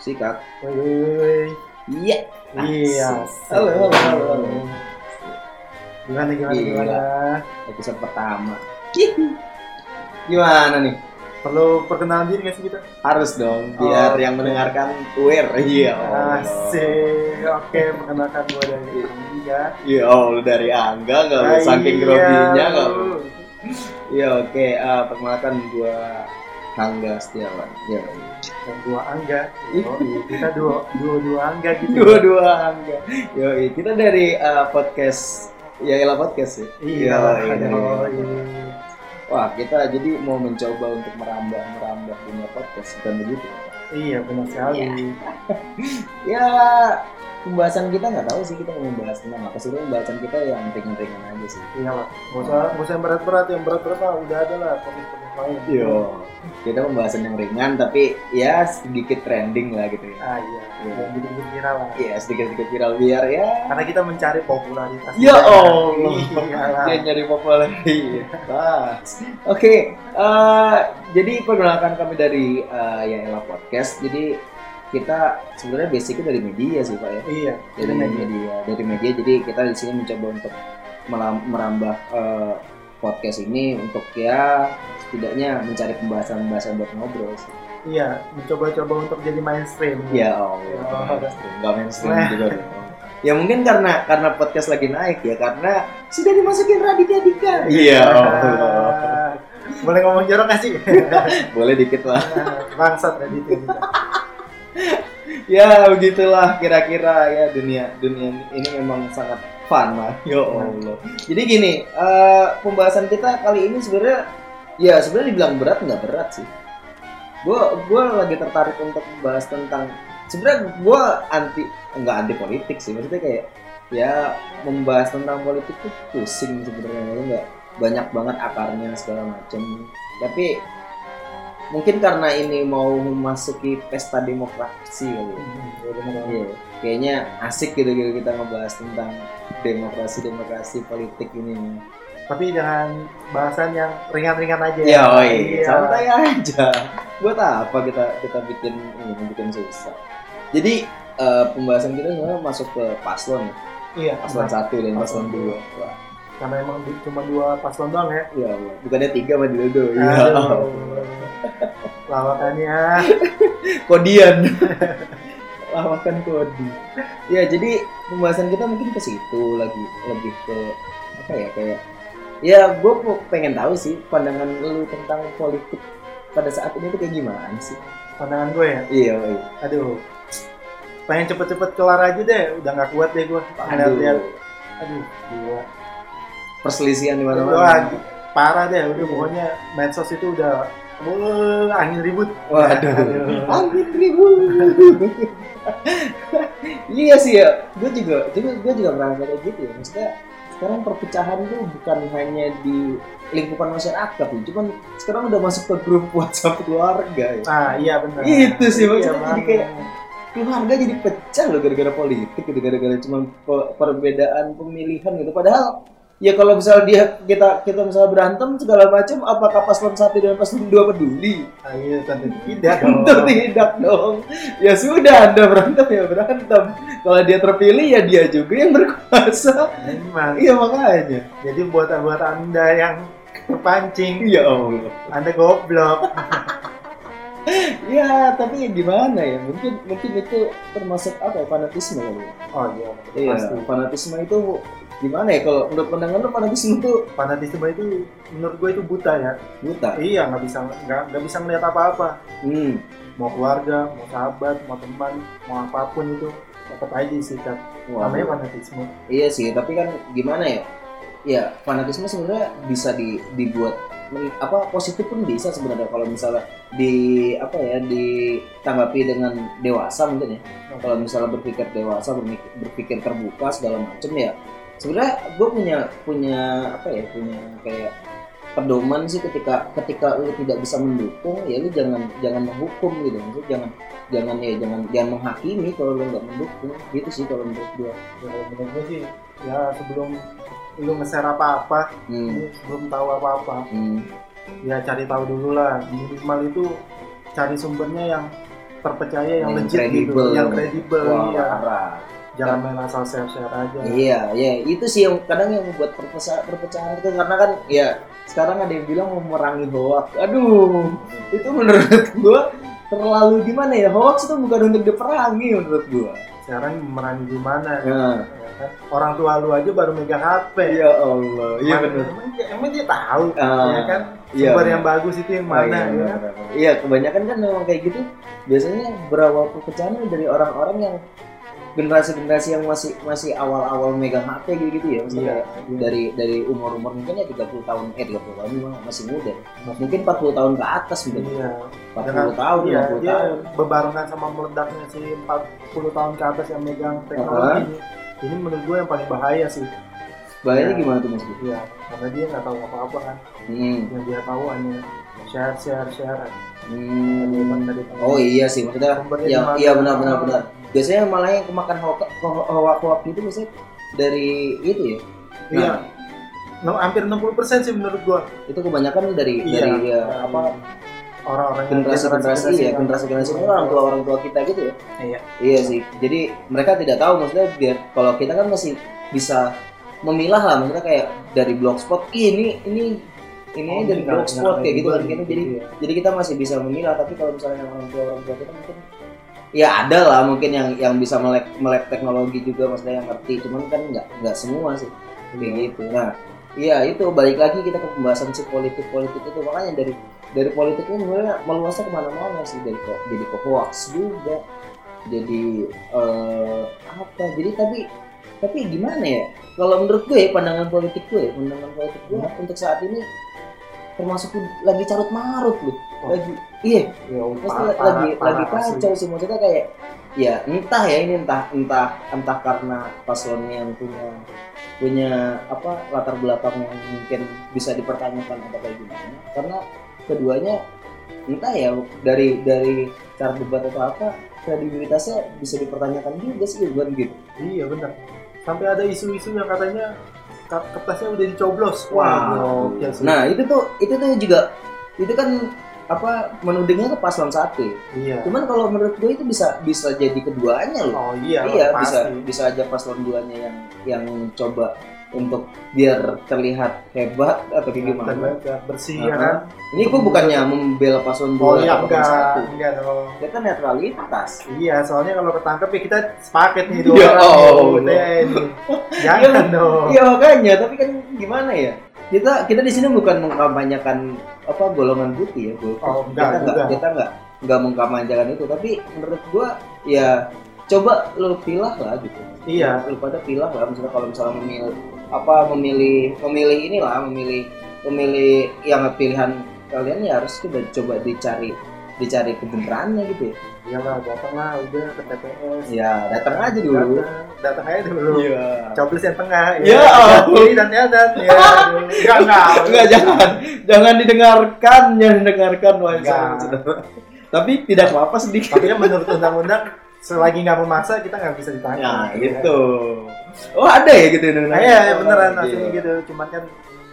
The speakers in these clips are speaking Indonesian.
Sikat. Iya. Iya. Halo, halo, halo. Gimana gimana Gila. gimana? Episode pertama. Gimana nih? Perlu perkenalan diri nggak sih kita? Harus dong, biar Oh. yang mendengarkan aware. Iya. Allah. Asik. Oke, perkenalkan gue dari Angga. Iya, oh, lu dari Angga nggak lu Ah, saking iya. groginya nggak lu? Iya, oke. eh, perkenalkan gua Angga Setiawan. Iya. Dan dua Angga. Yoi, kita dua dua dua Angga gitu. Dua-dua Angga. Yo, kita dari eh, podcast ya Ella podcast ya. Iya. Iya. Wah, kita jadi mau mencoba untuk merambah merambah dunia podcast bukan begitu. ya? Iya benar sekali. Ya, pembahasan kita nggak tahu sih kita mau membahas tentang apa sih. Pembahasan kita yang ringan-ringan aja sih. Iya lah. Gak usah gak usah yang berat-berat, yang berat-berat mah udah ada lah topik-topik lain. Yo, kita pembahasan yang ringan tapi ya sedikit trending lah gitu ya. Ah iya. Iya. Yang gitu-gitu viral lah. Iya, sedikit-sedikit viral biar ya. Karena kita mencari popularitas. Ya. Allah, Iya lah. dia nyari popularitas. Oke, eh, jadi perkenalkan kami dari eh, ya Ella Podcast. Jadi kita sebenarnya basicnya dari media sih pak ya. Iya. Dari media. dari media. Jadi kita di sini mencoba untuk merambah eh, podcast ini untuk ya setidaknya mencari pembahasan-pembahasan buat ngobrol. sih. Iya. Mencoba-coba untuk jadi mainstream. Ya Allah, Oh. mainstream. nggak mainstream Wah. juga. Ya mungkin karena karena podcast lagi naik ya karena sudah dimasukin Raditya Dika. Iya. Allah. Ah, Boleh ngomong jorok gak sih? Boleh dikit lah. Bangsat tadi itu. Ya begitulah kira-kira ya dunia dunia ini memang sangat fun lah. Ya Allah. Jadi gini, eh, pembahasan kita kali ini sebenarnya ya sebenarnya dibilang berat nggak berat sih. Gue gue lagi tertarik untuk membahas tentang sebenarnya gue anti nggak anti politik sih maksudnya kayak ya membahas tentang politik tuh pusing sebenarnya nggak banyak banget akarnya segala macam tapi mungkin karena ini mau memasuki pesta demokrasi kali ya. Iya. Iya, kayaknya asik gitu gitu kita ngebahas tentang demokrasi demokrasi politik ini. Tapi dengan bahasan yang ringan-ringan aja. Ya, oi, Iya. santai aja. Buat apa kita kita bikin ini bikin susah. Jadi eh, pembahasan kita sebenarnya masuk ke paslon, ya. Iya. paslon satu dan paslon dua. Karena emang cuma dua paslon doang ya. ya Allah. bukannya tiga sama dildo. Ya. Allah. Lawakannya. Kodian. Lawakan kodi. Ya jadi pembahasan kita mungkin ke situ lagi lebih ke apa ya kayak ya gue pengen tahu sih pandangan lu tentang politik pada saat ini tuh kayak gimana sih? Pandangan gue ya. Iya, iya. Aduh. Pengen cepet-cepet kelar aja deh. Udah nggak kuat deh gue. Lihat-lihat. Aduh. Gila. perselisihan di mana-mana. parah deh. Udah pokoknya medsos itu udah Wuh, angin ribut. Waduh. Aduh. Angin ribut. iya sih ya, gue juga, juga gue juga merasa kayak gitu ya. Maksudnya sekarang perpecahan itu bukan hanya di lingkupan masyarakat, ya. cuman sekarang udah masuk ke grup WhatsApp keluarga ya. Ah iya benar. Itu sih, Iya, maksudnya jadi banget. kayak- Keluarga jadi pecah loh gara-gara politik gitu, gara-gara cuma pe- perbedaan pemilihan gitu. Padahal ya kalau misal dia kita kita misalnya berantem segala macam, apakah paslon satu dan paslon dua peduli? Ah, iya tentu tidak dong. Tentu tidak dong. Ya sudah, Anda berantem ya berantem. Kalau dia terpilih ya dia juga yang berkuasa. Memang. Iya makanya. Jadi buat buat anda yang terpancing, Ya Allah. anda goblok. Ya tapi ya gimana ya? Mungkin mungkin itu termasuk apa ya fanatisme kali ya? Oh iya, Iya. pasti. Fanatisme itu gimana ya? Kalau menurut pandangan lu fanatisme itu Fanatisme itu menurut gue itu buta ya. buta. Iya nggak bisa nggak nggak bisa ngeliat apa-apa. Hmm. Mau keluarga, mau sahabat, mau teman, mau apa pun itu tetap aja disikat. Wah, Namanya fanatisme. Iya sih, tapi kan gimana ya? Ya, fanatisme sebenarnya bisa di, dibuat apa positif pun bisa sebenarnya kalau misalnya di apa ya ditanggapi dengan dewasa mungkin ya. Kalau misalnya berpikir dewasa, berpikir terbuka segala macam ya. Sebenarnya gue punya punya apa ya punya kayak pedoman sih ketika ketika lu tidak bisa mendukung ya lu jangan jangan menghukum gitu maksudnya jangan jangan ya jangan jangan menghakimi kalau lu nggak mendukung gitu sih kalau menurut gue Ya, kalau menurut gue sih ya sebelum lu nge-share apa-apa hmm. lu belum tahu apa-apa Hmm. ya cari tahu dulu lah minimal itu cari sumbernya yang terpercaya yang, Yang legit gitu yang kredibel Wah, ya. Jangan main asal share-share aja Iya, iya, itu sih yang kadang yang membuat perpecahan, perpecahan itu karena kan ya sekarang ada yang bilang mau merangi hoax. Aduh, itu menurut gua terlalu gimana ya? Hoax itu bukan untuk diperangi menurut gua. sekarang merangi gimana Nah, ya kan? orang tua lu aja baru megang HP ya Allah, iya benar. emang, dia- emang dia tahu Ah, ya kan iya, sumber yang bagus itu yang Oh, mana iya, ya kan? Iya, kebanyakan kan memang kayak gitu. Biasanya berawal perpecahan dari orang-orang yang generasi-generasi yang masih masih awal-awal megang HP gitu-gitu ya. Maksudnya iya. dari dari umur-umur mungkin ya 30 tahun eh 30 tahun memang masih muda. Mungkin 40 tahun ke atas mungkin. Iya. 40 tahun, iya, 50 dia tahun. bebarengan sama meledaknya si 40 tahun ke atas yang megang teknologi ini. Ini menurut gue yang paling bahaya sih. Bahayanya Iya. gimana tuh Mas? Iya, karena dia nggak tahu apa-apa kan. Hmm. Yang dia tahu hanya share, share, share. Hmm. Oh iya sih maksudnya ya, iya benar benar benar. Biasanya malah yang kemakan hoax hoax hoax itu biasanya dari itu ya. Iya. Nah, hampir 60% sih menurut gua itu kebanyakan dari Iya. dari ya, apa orang-orang generasi generasi ya yang- generasi generasi ini orang tua orang tua kita gitu ya. Iya. Iya sih. Jadi mereka tidak tahu maksudnya biar kalau kita kan masih bisa memilah lah maksudnya kayak dari blogspot "Ih, ini ini ini Oh, dari blogspot kayak gitu kan kredibel gitu. Jadi gitu ya. jadi kita masih bisa memilah tapi kalau misalnya orang tua orang tua kita mungkin ya ada lah mungkin yang yang bisa melek melek teknologi juga maksudnya yang ngerti. Cuman kan nggak nggak semua sih. Kayak gitu. Nah iya itu balik lagi kita ke pembahasan si politik politik itu. Makanya dari dari politik ini sebenarnya meluasnya ke mana-mana sih. Dari kok jadi ke hoax juga jadi eh, apa? Jadi tapi tapi gimana ya? Kalau menurut gue pandangan politik gue pandangan politik gue untuk saat ini termasuk lagi carut marut loh. Oh. Lagi iya Ya, parah- lagi parah- lagi kacau sih maksudnya kayak ya entah ya ini entah entah entah karena paslonnya yang punya punya apa latar belakang yang mungkin bisa dipertanyakan atau kayak gimana karena keduanya entah ya dari dari cara debat atau apa kredibilitasnya bisa dipertanyakan juga sih bukan gitu Iya benar. Sampai ada isu-isu yang katanya ker- kertasnya udah dicoblos. Wow. gokil sih. nah itu tuh itu tuh juga itu kan apa menudingnya ke paslon satu ya. iya. cuman kalau menurut gue itu bisa bisa jadi keduanya loh Oh iya, iya pasti. bisa bisa aja paslon duanya yang yang coba untuk biar terlihat hebat atau kayak gimana Terlihat bersih ya kan? ini gue bukannya membela paslon Oh dua iya atau enggak, satu enggak dong. kita netralitas Iya, soalnya kalau ketangkep ya kita sepaket nih dua Ya orang ini. Jangan dong. iya makanya tapi kan gimana ya kita kita di sini bukan mengkampanyekan apa golongan putih ya golongan Oh, kita enggak, nggak enggak. kita nggak nggak mengkampanyekan itu tapi menurut gua ya coba lu pilih lah gitu Iya. lu pada pilih lah misalnya kalau misalnya memilih apa memilih memilih inilah memilih memilih yang pilihan kalian ya harus coba coba dicari dicari kebenarannya gitu ya Iyalah, datanglah udah ke TPS. ya datang aja dulu Datang, datang aja dulu. iya Coblos yang tengah. Ya Yang ampun. kiri dan kanan. Ya, aduh. enggak enggak. enggak jangan jangan didengarkan jangan didengarkan wahai tapi tidak apa-apa sedikit Tapi kan menurut undang-undang selagi nggak memaksa kita nggak bisa ditangkap. nah gitu oh ada ya gitu Nah, iya, iya, beneran Oh, aslinya iya. gitu. Cuman kan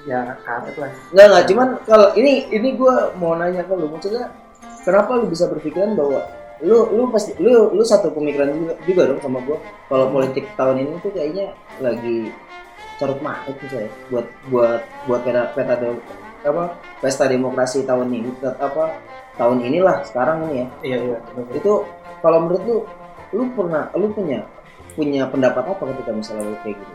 ya karet lah. Enggak enggak, cuman kalau ini ini gue mau nanya ke lu, maksudnya kenapa lu bisa berpikiran bahwa lu lu pasti lu lu satu pemikiran juga, juga dong sama gue kalau Hmm. politik tahun ini tuh kayaknya lagi carut marut gitu ya buat buat buat peta peta de- apa pesta demokrasi tahun ini apa tahun inilah sekarang ini ya Iya, iya. itu kalau menurut lu lu pernah lu punya punya pendapat apa ketika misalnya lu kayak gitu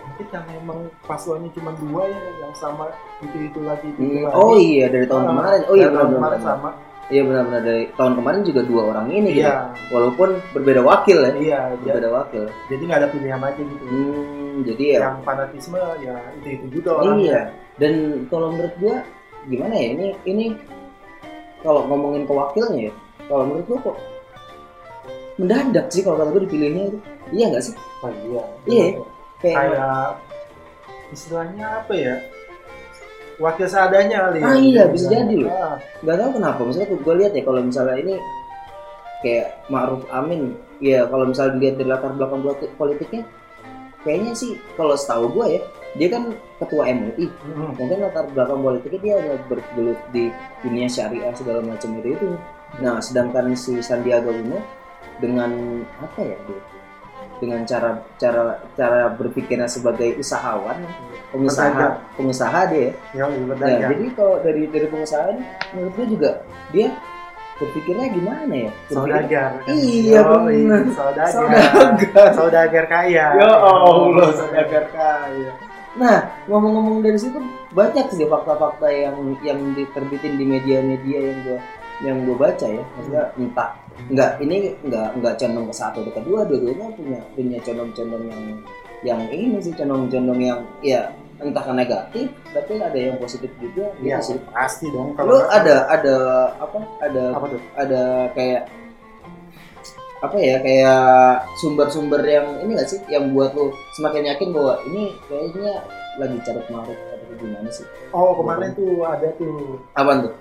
Mungkin karena emang paslonnya cuma dua ya yang sama itu itu lagi itu, Hmm, lagi. oh iya dari tahun Ah, kemarin oh iya dari tahun kemarin sama. Iya benar-benar dari tahun kemarin juga dua orang ini gitu. Iya, Walaupun berbeda wakil ya. iya. ja- Berbeda wakil. Jadi nggak ada pilihan aja gitu. Hmm, jadi ya. Yang fanatisme ya itu itu juga orangnya. Iya. Dan kalau menurut gua gimana ya ini ini kalau ngomongin ke wakilnya ya. Kalau menurut gua kok mendadak sih kalau kata gua dipilihnya itu. Iya nggak sih? Oh, iya. Iya. Kayak Kayak istilahnya apa ya? Wakil seadanya kali. Ah, iya, bisa jadi loh. Ah, nggak tahu kenapa. Maksudnya gua lihat ya kalau misalnya ini kayak Ma'ruf Amin ya kalau misalnya dilihat dari latar belakang politi- politiknya kayaknya sih kalau setahu gue ya dia kan ketua MUI Mm-mm. mungkin latar belakang politiknya dia ada bergelut di dunia syariah segala macam itu itu nah sedangkan si Sandiaga Uno dengan apa ya dia dengan cara cara cara berpikirnya sebagai usahawan pengusaha pengusaha dia ya. Jadi kalau dari dari pengusaha ini menurut gue juga dia berpikirnya gimana ya Saudagar. kan? Iya, Yoi, bener. Saudagar. Saudagar. Saudagar kaya. Ya Allah, saudagar kaya. Nah, ngomong-ngomong dari situ banyak sih fakta-fakta yang yang diterbitin di media-media yang gua yang gua baca ya. Maksudnya entah enggak ini enggak enggak condong ke satu atau kedua, dua-duanya punya punya condong-condong yang yang ini sih condong-condong yang ya entah kan negatif, tapi ada yang positif juga gitu sih. pasti dong. Lu nggak- ada ada apa? Ada apa tuh? ada kayak apa ya kayak sumber-sumber yang ini gak sih yang buat lu semakin yakin bahwa ini kayaknya lagi carut marut atau gimana sih Oh, kemarin tuh ada tuh apa tuh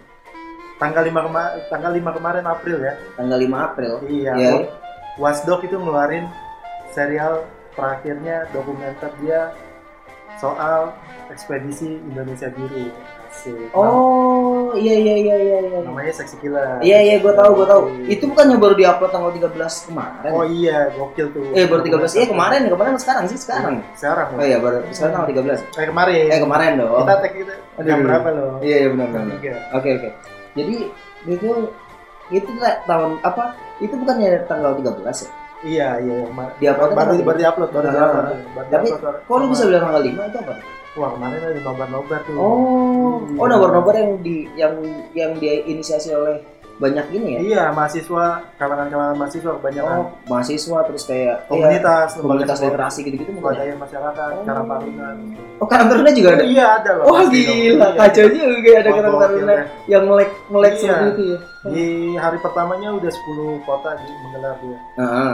tanggal 5 kemarin tanggal 5 kemarin April ya. tanggal 5 April Iya. Iya. Watchdog itu ngeluarin serial terakhirnya dokumenter dia soal ekspedisi Indonesia Biru. Asik. oh iya iya iya iya iya namanya Sexy Killer. iya iya gue tahu gue tahu Oke. itu bukannya baru diupload tanggal 13 kemarin Oh iya, gokil tuh. eh baru 13 iya kemarin kemarin atau sekarang sih sekarang Sekarang. oh iya baru sekarang tanggal 13 Eh kemarin. eh kemarin dong Kita tag itu jam berapa loh? iya iya benar benar. Oke oke. Jadi itu itu tahun apa? Itu bukannya tanggal 13 ya? Iya iya. yang ma- Di upload baru baru diupload baru Ah. diupload. Baru Tapi. Kok lu bisa bilang tanggal 5 itu apa? Wah kemarin ada nobar-nobar tuh. Oh, Iya. oh nobar-nobar yang di yang yang diinisiasi oleh banyak ini ya? Iya mahasiswa kalangan-kalangan mahasiswa kebanyakan Oh, mahasiswa terus kayak komunitas kayak komunitas literasi gitu-gitu bukan? ya? swadaya masyarakat Oh. Karang Taruna. Oh, Karang Taruna juga ada. Iya ada loh. Oh, dong. gila, Iya. kacau juga ada Wah, Karang Taruna yang melek melek Iya. seperti itu ya. Di hari pertamanya udah 10 kota di menggelar dia. Heeh.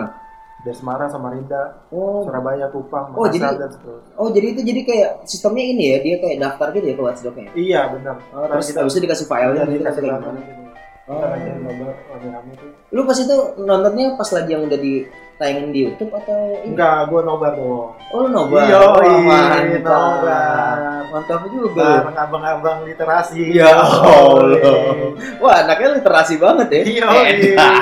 Dari Semarang, Samarinda, Oh, Surabaya, Kupang, Oh, jadi- dan seterusnya. oh jadi itu jadi kayak sistemnya ini ya, dia kayak daftar gitu ya ke Watchdog-nya. Iya benar. Oh, terus kita- itu dikasih filenya Iya, gitu dikasih. Oh. Rame-rame tuh. Lu pas itu nontonnya pas lagi yang udah ditayangin di YouTube atau ini? Enggak, gua nobar dong. Oh, lu nobar. Iya, iya, mantap. nobar. Mantap juga. Bareng abang-abang literasi. Ya Allah. Wah, anaknya literasi banget ya. Iya, Edan.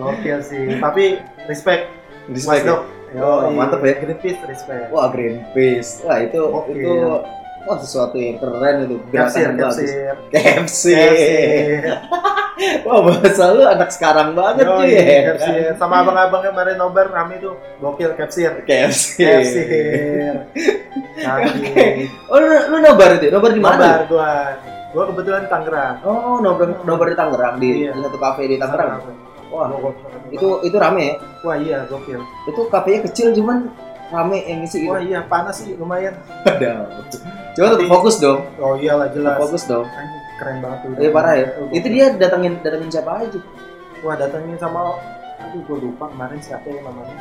Gokil sih. Tapi respect. Respect ya? Watchdog. Oh, Yoi. mantep ya. Greenpeace respect. Wah, Greenpeace. Wah, itu Oke. itu wah sesuatu yang keren itu. Gerakan bagus. KFC. Wah, bahasa lu anak sekarang banget cuy Yoi, ya. kapsir. Sama abang-abang kemarin nobar rame tuh. Gokil kapsir. KFC. Kapsir. Canggih. Oh, lu, lu nobar itu? Nobar di mana? Nobar gua. Gua kebetulan di Tangerang. Oh, nobar nobar di Tangerang di, Iya. di satu kafe di Tangerang. Wah, itu itu rame ya. Wah iya gokil. Itu kafenya kecil cuman rame yang ngisi gitu. Wah iya panas sih lumayan. Coba tetap fokus dong. Oh iyalah Tetap jelas. fokus dong. Anjing, keren banget tuh. Iya parah ya. Oh, Itu dia datengin datengin siapa aja? Wah datangin sama aduh gue lupa kemarin siapa ya namanya.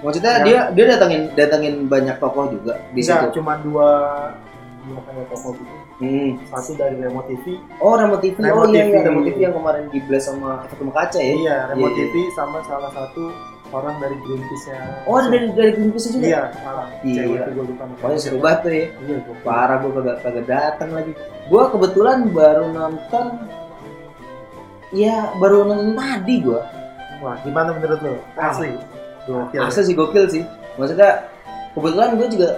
Maksudnya Ya. dia dia datengin datengin banyak tokoh juga di Enggak, situ. cuma dua dua kayak toko gitu. Hmm. Satu dari Remo TV. Oh, Remote TV. Remote oh iya, iya, TV. Remote TV yang kemarin di blast sama Ketemu Kaca ya. Iya, Remo Iya, iya. TV sama salah satu orang dari Greenpeace-nya. Oh, ada dari dari Greenpeace juga. Iya. Cewek itu gue lupa. Wah, seru banget tuh ya. Iya, gue Parah gua kagak kagak datang lagi. Gua kebetulan baru nonton Ya, baru nonton tadi gua. Wah, gimana menurut lo? Asli. Gokil. Asli sih gokil sih. Maksudnya kebetulan gue juga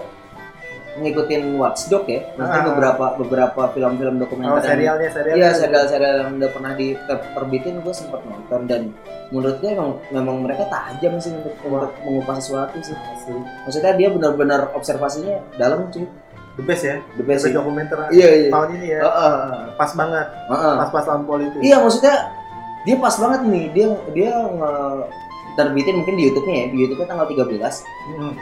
ngikutin Watchdog ya. Maksudnya Ah. beberapa beberapa film-film Oh, dokumenter yang serialnya, serialnya. Iya serial-serial yang udah pernah diterbitin gue sempat nonton dan menurut gue emang memang mereka tajam sih untuk, untuk mengupas sesuatu sih. Asli. Maksudnya dia benar-benar observasinya dalam cuy. The best ya. The best The sih. dokumenter Iya iya. tahun ini ya. Heeh, Pas banget. heeh. Pas-pas tahun politik. Iya maksudnya dia pas banget nih dia dia nge terbitin mungkin di YouTube-nya ya di YouTube-nya tanggal 13 Hmm,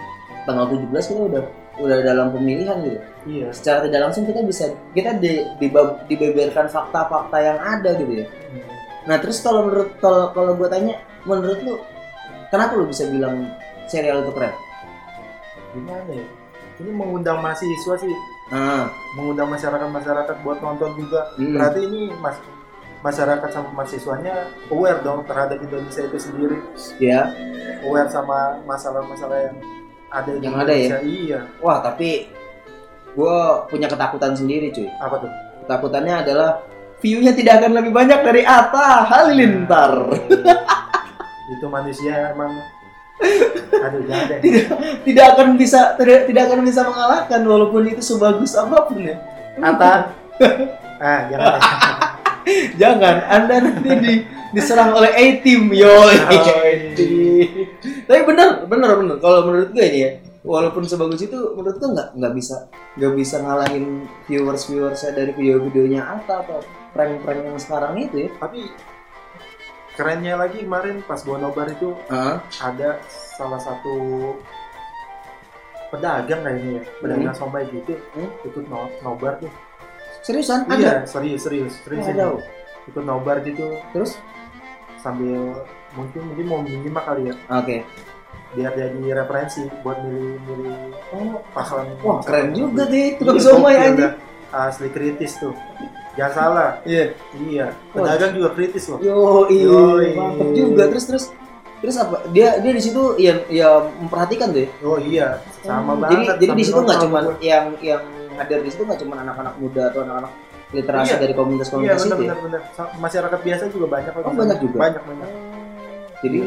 tanggal 17 kita udah udah dalam pemilihan gitu Iya. secara tidak langsung kita bisa kita di, dibab- dibeberkan fakta-fakta yang ada gitu ya Hmm. Nah terus kalau menurut kalau kalau gue tanya menurut lu kenapa lu bisa bilang serial itu keren? Gimana ya? Ini mengundang mahasiswa sih, Nah, mengundang masyarakat-masyarakat buat nonton juga. hmm. Berarti ini mas masyarakat sama mahasiswanya aware dong terhadap Indonesia itu sendiri, ya, aware sama masalah-masalah yang ada Yang ada ya? Iya. Wah, tapi gue punya ketakutan sendiri cuy. Apa tuh? Ketakutannya adalah view-nya tidak akan lebih banyak dari Atta Halilintar. itu manusia emang aduh jangan tidak tidak akan bisa tidak, tidak akan bisa mengalahkan walaupun itu sebagus apa pun ya. Ata ah jangan. Jangan, Anda nanti di, diserang oleh A-team, yo. Tapi benar, benar, benar. Kalau menurut gue ini ya, walaupun sebagus itu, menurut gue nggak nggak bisa nggak bisa ngalahin viewers viewersnya dari video-videonya Atta atau prank-prank yang sekarang itu ya. tapi kerennya lagi kemarin pas gua nobar itu Hah? ada salah satu pedagang kayaknya ya pedagang somai gitu Hmm. ikut no- nobar tuh Seriusan? iya Ada? serius serius serius ikut nobar gitu Terus? sambil mungkin mungkin mau menyimak kali ya Oke. biar jadi referensi buat milih milih Oh, paslon wah keren juga deh tukang Iya, somai aja. dah. asli kritis tuh jangan salah Iya. iya pedagang juga kritis loh Yo, Yoi. mantep juga. Terus terus terus apa? Dia dia di situ ya ya memperhatikan tuh ya. oh iya sama Hmm, banget Jadi jadi di situ nggak cuma yang yang hadir di situ nggak cuma anak-anak muda atau anak-anak literasi Iya. dari iya komunitas-komunitas benar itu ya. benar benar Sa- masyarakat biasa juga banyak kok Oh, banyak juga? banyak banyak Jadi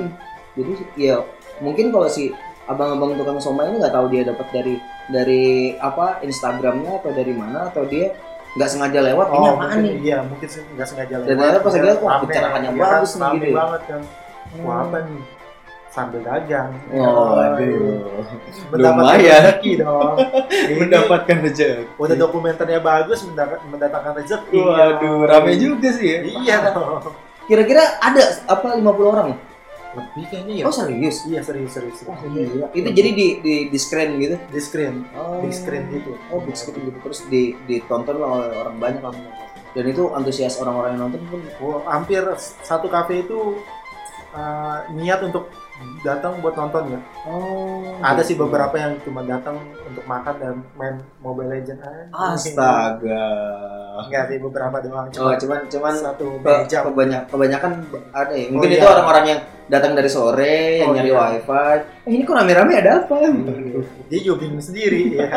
jadi ya mungkin kalau si abang-abang tukang somai ini nggak tahu dia dapat dari dari apa Instagramnya atau dari mana atau dia nggak sengaja lewat ini apaan Oh, mungkin, nih? Iya, mungkin sih nggak sengaja Dan ternyata pas Dia lihat, wah, rame, pencerahannya iya bagus kan, nih, gitu ya. banget kan. Wah, apa nih? Sambil dagang. Oh, iya. aduh. Mendapatkan Lumayan. rezeki dong. Ini Mendapatkan rezeki. Udah dokumenternya bagus, mendatangkan rezeki. Waduh, rame juga sih ya. Iya dong. Kira-kira ada apa 50 orang? Lebih kayaknya ya. Oh serius? Iya serius serius. Wah serius. gila. Itu jadi di di di screen gitu. di screen, Oh. big screen gitu. Oh, big screen gitu. Terus di ditonton oleh orang banyak kan. Dan itu antusias orang-orang yang nonton pun Oh, hampir satu kafe itu uh, niat untuk datang buat nonton ya. Oh. Ada sih gitu. beberapa yang cuma datang untuk makan dan main Mobile Legend aja. Astaga. Enggak sih beberapa doang. Oh, Cuma cuman cuman satu meja. kebanyak, kebanyakan ada ya. Mungkin Oh, itu iya. orang-orang yang datang dari sore, yang Oh, nyari iya. wifi. Eh, ini kok rame-rame ada apa? Dia juga bingung sendiri ya.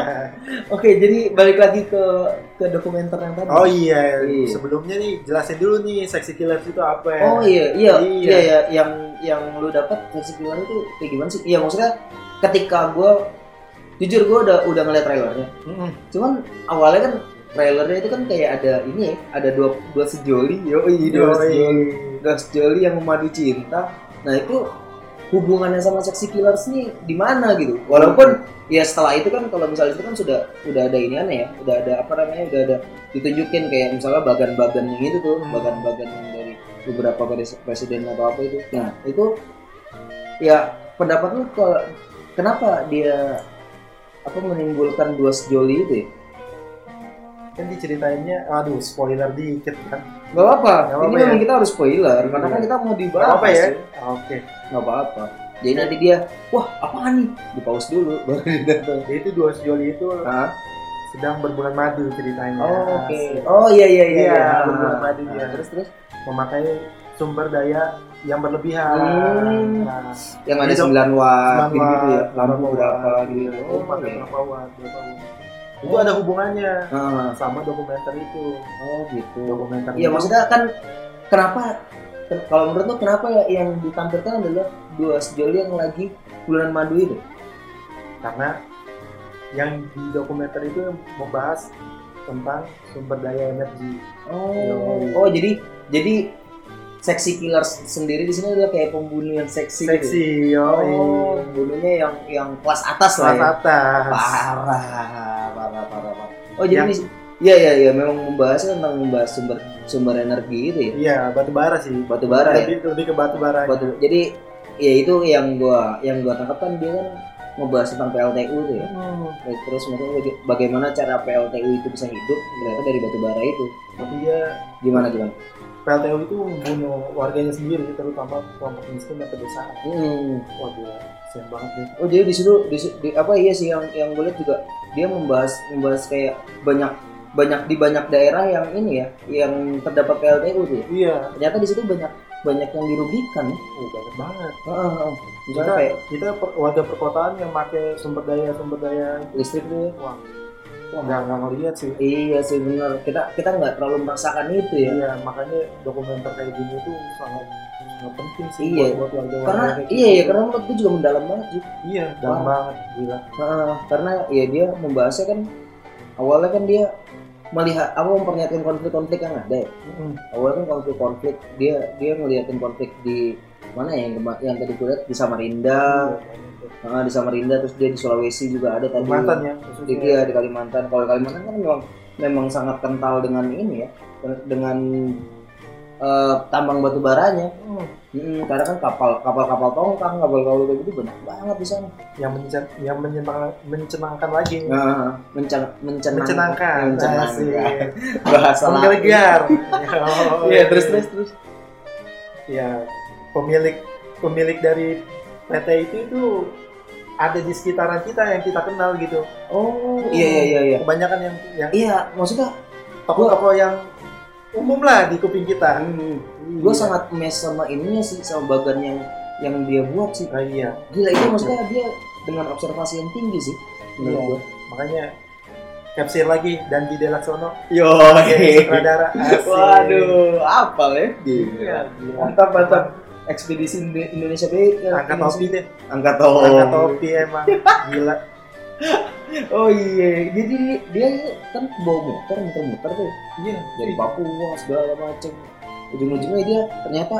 Oke, jadi balik lagi ke ke dokumenter yang tadi. Oh iya, Iya. sebelumnya nih jelasin dulu nih seksi killers itu apa ya? Oh iya, iya, Iya. iya, iya, yang yang lu dapat versi killer itu kayak gimana sih? Iya maksudnya ketika gua jujur gua udah udah ngeliat trailernya. Mm-mm. Cuman awalnya kan trailernya itu kan kayak ada ini ya, ada dua dua sejoli, yo dua sejoli, dua sejoli yang memadu cinta. Nah itu hubungannya sama seksi killers nih di mana gitu? Walaupun ya setelah itu kan kalau misalnya itu kan sudah udah ada ini aneh ya, udah ada apa namanya, udah ada ditunjukin kayak misalnya bagan-bagan yang itu tuh, Hmm. bagan-bagan yang beberapa pres- presiden atau apa itu. Nah itu ya pendapat lu kalau kenapa dia apa menimbulkan dua sejoli itu ya? Kan diceritainnya, aduh spoiler dikit kan. Gak apa-apa, ini apa-apa memang ya? kita harus spoiler karena Iya. kan kita mau Gak dibahas. apa ya? Oke. Gak apa-apa. Jadi nanti dia, wah apaan nih? Di pause dulu baru dia datang. Jadi itu dua sejoli itu Hah? sedang berbulan madu ceritanya. Oh, oke. Asik. Oh iya iya iya. Iya, iya. berbulan madu Nah, dia. Terus terus Memakai sumber daya yang berlebihan. Hmm. Nah, yang ada Itu 9 watt 9 gitu, gitu ya. watt, Lampu berapa berapa watt, gitu. Oh, Oh, pakai berapa watt, berapa watt. Itu ada hubungannya Ah, sama dokumenter itu. oh gitu. Dokumenter Iya maksudnya kan kenapa ken- kalau menurut lo kenapa ya yang ditampilkan adalah dua sejoli yang lagi bulan madu itu? karena yang di dokumenter itu membahas tentang sumber daya energi. Oh, oh jadi jadi seksi killers sendiri di sini adalah kayak pembunuh yang seksi. Gitu. Seksi, yo. Oh, pembunuhnya yang yang kelas atas lah Kelas ya. atas. Parah, parah, parah, parah. Oh jadi Yang- di- Iya iya iya memang membahasnya tentang membahas sumber sumber energi itu ya. Iya, batu bara sih. Batu bara ya. Lebih, lebih ke batu bara. Batu. Jadi ya itu yang gua yang gua tangkap kan dia kan membahas tentang PLTU tuh ya. Hmm, Terus maksudnya baga- bagaimana cara PLTU itu bisa hidup ternyata dari batu bara itu. tapi dia Gimana gimana? PLTU itu membunuh warganya sendiri, terutama kelompok miskin dan pedesaan. Hmm. Wah, gila. Sayang banget nih. Oh jadi di situ di, di- apa iya sih yang yang gue lihat juga dia membahas membahas kayak banyak banyak di banyak daerah yang ini ya yang terdapat PLTU tuh. ya. Iya, Ternyata di situ banyak banyak yang dirugikan ya. Oh, banyak banget. Heeh, heeh. Kita, Misalnya kayak kita per- warga perkotaan yang pakai sumber daya sumber daya listrik ya. wah, wah nggak nggak ngeliat sih. Iya sih benar. Kita kita nggak terlalu merasakan itu ya. Iya, makanya dokumenter kayak gini tuh sangat sangat penting sih Iya. buat, buat warga Karena kayak iya gitu. ya karena menurut gue juga mendalam banget sih. Iya, dalam banget gila. Heeh, karena ya dia membahasnya kan awalnya kan dia melihat apa memperlihatkan konflik-konflik yang ada ya. Mm-mm. Awalnya kan konflik-konflik dia dia ngeliatin konflik di mana ya yang yang tadi gue lihat di Samarinda, Iya, Heeh, di Samarinda terus dia di Sulawesi juga ada tadi. Kalimantan ya, Di, iya, di Kalimantan. Kalau di Kalimantan kan memang memang sangat kental dengan ini ya, dengan eh, tambang batu baranya. Hmm, Mm, karena kan kapal kapal kapal tongkang, kapal kapal kayak gitu banyak banget di sana. yang menyenang, yang menyenangkan, mencenangkan lagi. Nah, mencen mencenang, Mencenangkan. mencenangkan. Asik. bahasa Menggelegar. Iya, terus terus terus. Ya, pemilik pemilik dari PT itu itu ada di sekitaran kita yang kita kenal gitu. Oh, iya iya iya iya. Kebanyakan yang yang Iya, maksudnya toko-toko yang umum lah di kuping kita. gue Iya. sangat mes sama ininya sih sama bagan yang yang dia buat sih. Ah, iya. Gila itu maksudnya dia dengan observasi yang tinggi sih. Iya. Gua. Makanya capsir lagi dan di Delaksono Yo, sutradara. Waduh, apa ya? Iya, gila. Mantap mantap. Ekspedisi Indo- Indonesia Baik. Angkat topi deh. Angkat topi. Angkat topi emang gila. Oh iya, jadi dia kan bawa motor muter-muter tuh Iya, dari Papua segala macem. Ujung-ujungnya dia ternyata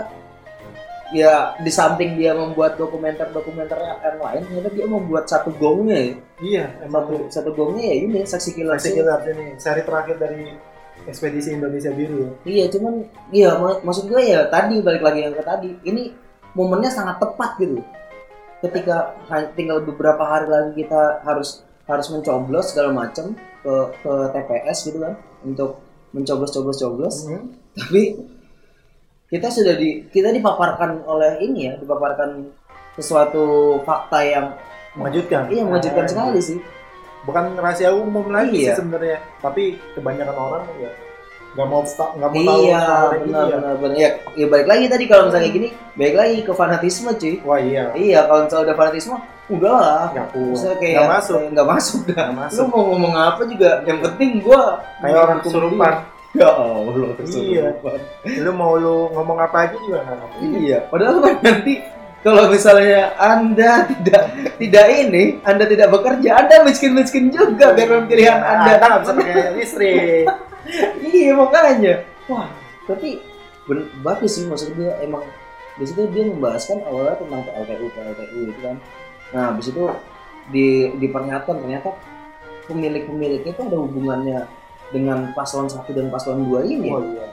ya di samping dia membuat dokumenter-dokumenter yang lain, ternyata dia membuat satu gongnya ya. Iya, emang Satu, satu gongnya ya ini saksi kilat. Masih kita ini seri terakhir dari ekspedisi Indonesia Biru. Iya, cuman iya mak- maksud gue ya tadi balik lagi yang ke tadi. Ini momennya sangat tepat gitu. Ketika tinggal beberapa hari lagi kita harus harus mencoblos segala macam ke ke TPS gitu kan untuk mencoblos-coblos-coblos. Hmm. Tapi kita sudah di kita dipaparkan oleh ini ya, dipaparkan sesuatu fakta yang Mengejutkan. iya mengejutkan Ah, sekali sih. Bukan rahasia umum lagi Iya. sih sebenarnya, tapi kebanyakan orang ya nggak mau sta- nggak mau tahu Iya, hal kayak benar gitu ya. benar benar. Ya, ya balik lagi tadi kalau misalnya gini, balik lagi ke fanatisme cuy. Wah iya, Iya, kalau misalnya udah fanatisme, udah lah. nggak Misalnya kayak nggak masuk, nggak masuk dah. Lu masuk. mau ngomong apa juga, yang penting gua Kayak orang kesurupan. Ya Allah, kesurupan. Lu mau lu ngomong apa aja juga nggak. Iya, padahal kan nanti kalau misalnya Anda tidak tidak ini, Anda tidak bekerja, Anda miskin-miskin juga biar pilihan Anda. Anda nggak bisa pakai listrik. Iya makanya. Wah, tapi ben- bagus sih maksud dia emang di situ dia membahaskan awalnya tentang PLTU PLTU itu kan. Nah, habis itu di diperlihatkan ternyata pemilik-pemiliknya itu ada hubungannya dengan paslon satu dan paslon dua ini. Oh iya.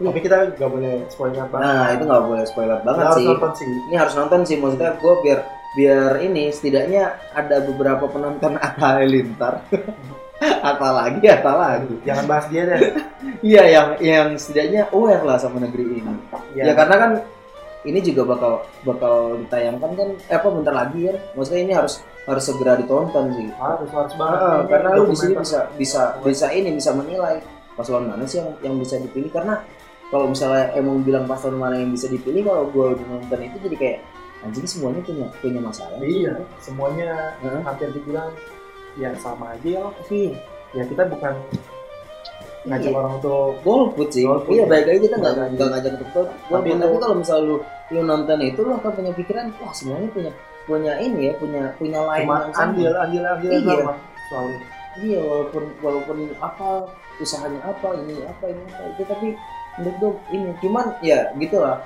Tapi kita nggak boleh spoiler banget. Nah, itu nggak boleh spoiler banget sih. nonton sih. Ini harus nonton sih maksudnya gue biar biar ini setidaknya ada beberapa penonton Atta Halilintar. Atta lagi, Atta lagi. Jangan bahas dia deh. Iya yang yang setidaknya aware lah sama negeri ini. Ya, karena kan ini juga bakal bakal ditayangkan kan eh, apa bentar lagi kan. Maksudnya ini harus harus segera ditonton sih. harus harus banget. Ah, Ini karena lu di sini dokumenter. bisa bisa bisa ini bisa menilai paslon mana sih yang yang bisa dipilih karena kalau misalnya emang bilang paslon mana yang bisa dipilih kalau gue udah nonton itu jadi kayak anjing semuanya punya punya masalah. Iya, semuanya Heeh. hampir dibilang ya sama aja ya. Iya. Ya kita bukan ngajak Iya. orang untuk golput sih. Golput. Iya baik lagi kita nggak nggak ngajak untuk golput. Tapi Tapi, kalau misalnya lu lu nonton itu lu akan punya pikiran wah semuanya punya punya ini ya punya punya lain yang sama. andil andil andil Iya. soalnya. Iya walaupun walaupun apa usahanya apa ini apa ini apa itu tapi menurut gue ini cuman ya gitulah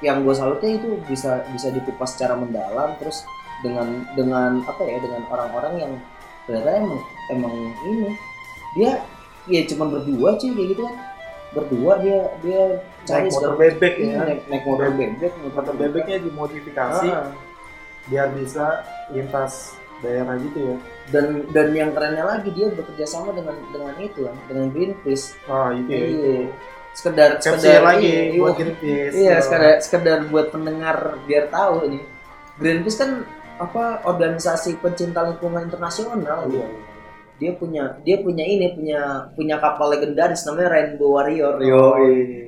yang gue salutnya itu bisa bisa dikupas secara mendalam terus dengan dengan apa ya dengan orang-orang yang ternyata emang emang ini dia ya cuman berdua sih kayak gitu kan berdua dia dia cari Naik motor bebek Iya, ya. naik, naik motor bebek Motor bebeknya dimodifikasi Ah, biar bisa lintas daerah gitu ya. dan dan yang kerennya lagi dia bekerja sama dengan dengan itu kan dengan Greenpeace Ah itu ya. Iya. Sekedar Capsir sekedar lagi iya, buat Greenpeace. Iya, Oh. sekedar sekedar buat pendengar biar tahu ini. Greenpeace kan apa organisasi pencinta lingkungan internasional. Iya. dia punya dia punya ini punya punya kapal legendaris namanya Rainbow Warrior.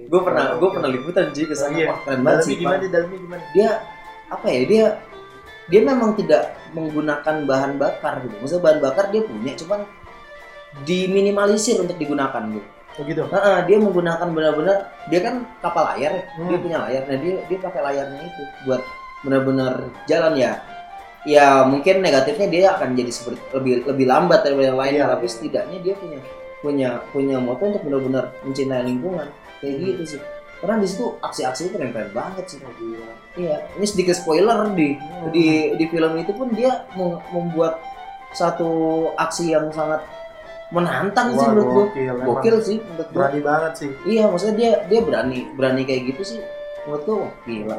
Gue pernah gue pernah liputan sih ke sana. Iya. Wah, keren banget sih. gimana? Dalamnya gimana? Dia apa ya dia dia memang tidak menggunakan bahan bakar gitu. Maksudnya bahan bakar dia punya, cuman diminimalisir untuk digunakan gitu. Oh gitu. Heeh, dia menggunakan benar-benar dia kan kapal layar, ya. dia Hmm. punya layar. Nah dia dia pakai layarnya itu buat benar-benar jalan ya. Ya mungkin negatifnya dia akan jadi seperti lebih lebih lambat daripada yang lain, Iya. tapi setidaknya dia punya punya punya moto untuk benar-benar mencintai lingkungan kayak Hmm. gitu sih. Karena di situ aksi-aksi itu keren-keren banget sih. Oh, gila. Iya, ini sedikit spoiler di Hmm. di di film itu pun dia mem- membuat satu aksi yang sangat menantang sih Wah, menurut gua. gokil, sih menurut. Berani banget sih. Iya, maksudnya dia dia berani berani kayak gitu sih. Menurut wah, gila.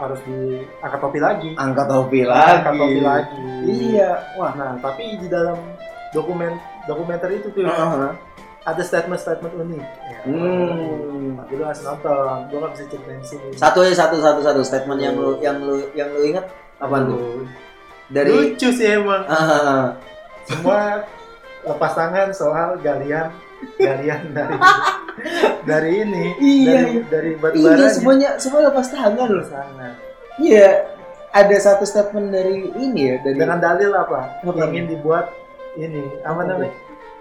Harus diangkat topi lagi. Angkat topi Angkat topi lagi. Iya, wah. Nah, tapi di dalam dokumen dokumenter itu tuh Heeh. ada statement-statement unik. Ya, Hmm. Tapi lu harus nonton. Gua nggak bisa ceritain sini. Satu ya satu satu satu statement yang lu yang lu yang lu ingat apa tuh? Aduh. Dari lucu sih emang. Ah, Semua lepas tangan soal galian galian dari dari ini Iya, dari iya. dari batu iya semuanya semuanya lepas tangan loh. sana. Iya, ada satu statement dari ini ya dari Dengan dalil apa? Apa? Ingin dibuat ini apa namanya?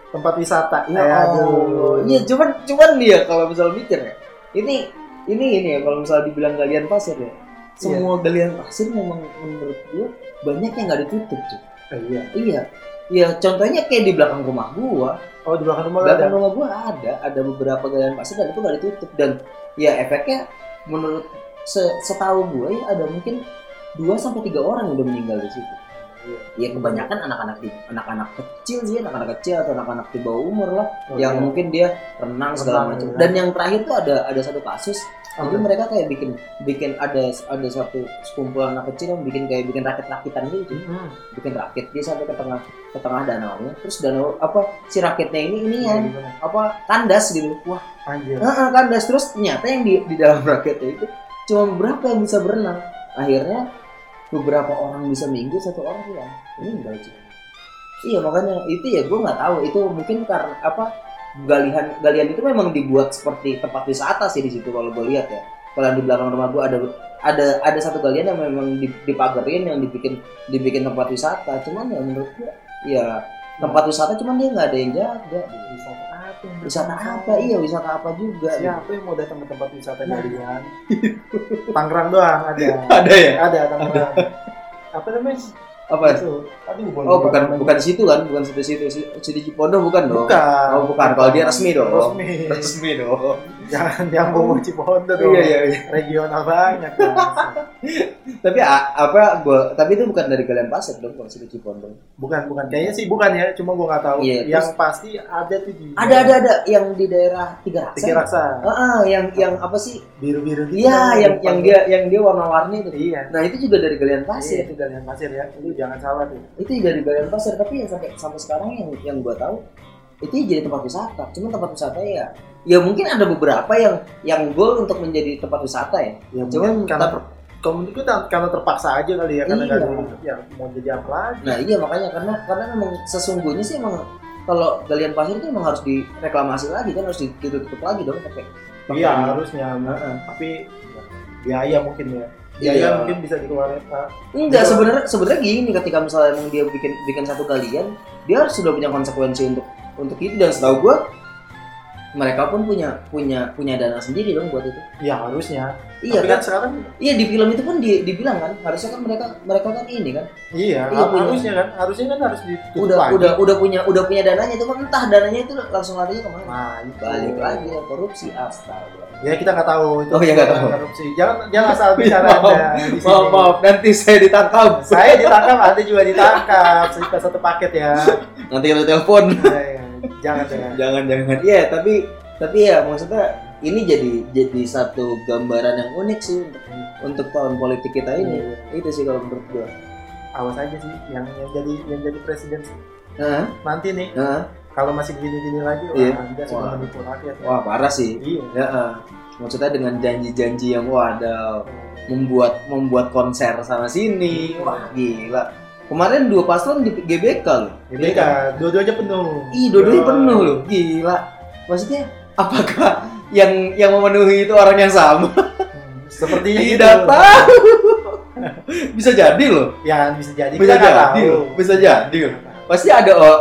Tempat wisata. Ya Eh, aduh. Iya, cuman cuman dia kalau misal mikir ya. Ini ini ini ya kalau misal dibilang galian pasir ya. Semua galian pasir memang menurut gua banyak yang nggak ditutup cuy. Eh, iya. Iya. Iya, contohnya kayak di belakang rumah gua. Oh di belakang rumah belakang ada. rumah gua ada ada beberapa galian pasir dan itu nggak ditutup dan ya efeknya menurut se- setahu gua ya ada mungkin 2 sampai tiga orang yang udah meninggal di situ. Ya kebanyakan anak-anak di anak-anak kecil sih, anak-anak kecil atau anak-anak di bawah umur lah Oh, yang iya. mungkin dia renang segala macam. Dan yang terakhir tuh ada ada satu kasus. Apa? mereka kayak bikin bikin ada ada satu sekumpulan anak kecil yang bikin kayak bikin rakit-rakitan gitu. Hmm. Bikin rakit dia sampai ke tengah ke tengah danau Terus danau apa si rakitnya ini ini Iya, yang gimana? apa kandas gitu. Wah, Anjir. Heeh, kandas terus ternyata yang di di dalam raketnya itu cuma beberapa yang bisa berenang. Akhirnya beberapa orang bisa minggu satu orang hilang. Ini enggak sih. Iya makanya itu ya gue nggak tahu itu mungkin karena apa galian galian itu memang dibuat seperti tempat wisata sih di situ kalau gue lihat ya. Kalau di belakang rumah gue ada ada ada satu galian yang memang dip- dipagerin yang dibikin dibikin tempat wisata. Cuman ya menurut gue ya tempat wisata cuman dia nggak ada yang jaga. Wisata apa? Wisata apa? Iya wisata apa juga. Siapa yang mau datang ke tempat wisata Nah. galian? Tangerang doang ada. Ada ya? Ada Tangerang. Apa namanya? Apa? Itu. Aduh, Oh bukan bukan di situ kan, bukan situ situ situ Cipondo bukan dong. Bukan. Oh bukan, kalau dia resmi dong. Resmi. Resmi dong. Jangan nyambung Cipondo dong. Iya iya iya. Regional kan. Tapi apa gua tapi itu bukan dari Galian Pasir dong kalau situ Cipondo. Bukan, bukan. Kayaknya sih bukan ya, cuma gua nggak tahu. Iya, yang terus- pasti ada tuh di Ada ada ada yang di daerah Tiga Raksa. Tiga Raksa. Ah, ah, yang yang apa sih? Biru-biru gitu. Iya, yang yang dia yang dia warna-warni itu. Iya. Nah, itu juga dari Galian Pasir Pasir. itu galian pasir ya. Lu jangan salah tuh. Itu juga dari Galian Pasir, tapi yang sampai sampai sekarang yang yang gua tahu itu jadi tempat wisata. Cuma tempat wisata ya ya mungkin ada beberapa yang yang goal untuk menjadi tempat wisata ya. Ya, Cuman karena ter- komunitas itu karena terpaksa aja kali ya karena Iya. ada yang mau jadi apa lagi. Nah iya makanya karena karena memang sesungguhnya sih emang kalau galian pasir itu memang harus direklamasi lagi kan harus ditutup lagi dong pakai. Iya harusnya, Heeh. tapi biaya mungkin ya. Iya. Biaya mungkin bisa dikeluarin. Pak. Enggak Iya. sebenarnya sebenarnya gini ketika misalnya emang dia bikin bikin satu galian dia harus sudah punya konsekuensi untuk untuk itu dan setahu gua mereka pun punya punya punya dana sendiri dong buat itu. Ya harusnya. Iya Tapi kan? kan sekarang Iya di film itu pun di, dibilang kan harusnya kan mereka mereka kan ini kan iya, Iya, punya. harusnya kan harusnya kan harus ditutup udah lagi. udah udah punya udah punya dananya itu kan entah dananya itu langsung larinya ke mana Nah, itu. balik lagi ya korupsi astaga Ya kita nggak tahu itu. Oh, iya, nggak tahu. Korupsi. Jangan jangan asal bicara Maaf, Anda di sini. maaf maaf nanti saya ditangkap Saya ditangkap, Anda juga ditangkap. Kita satu paket ya. nanti kita telepon Ya, ya. Jangan jangan. jangan jangan iya tapi tapi ya maksudnya ini jadi jadi satu gambaran yang unik sih untuk untuk tahun politik kita ini itu sih kalau menurut gua Awas aja sih yang yang jadi yang jadi presiden Hah? nanti nih Hah? kalau masih begini-gini lagi wah Anda sudah Wah. menipu rakyat. ya. wah parah sih Iya. ya ah. maksudnya dengan janji-janji yang wah ada membuat membuat konser sana sini wah gila Kemarin dua paslon di GBK loh. GBK, dua-duanya penuh. Ih, dua-duanya penuh loh. Gila. Maksudnya apakah yang yang memenuhi itu orang yang sama? Hmm, Sepertinya gitu. Tidak tahu. bisa jadi loh. Ya bisa jadi. Bisa kita jadi tahu. Bisa jadi. Pasti ada oh,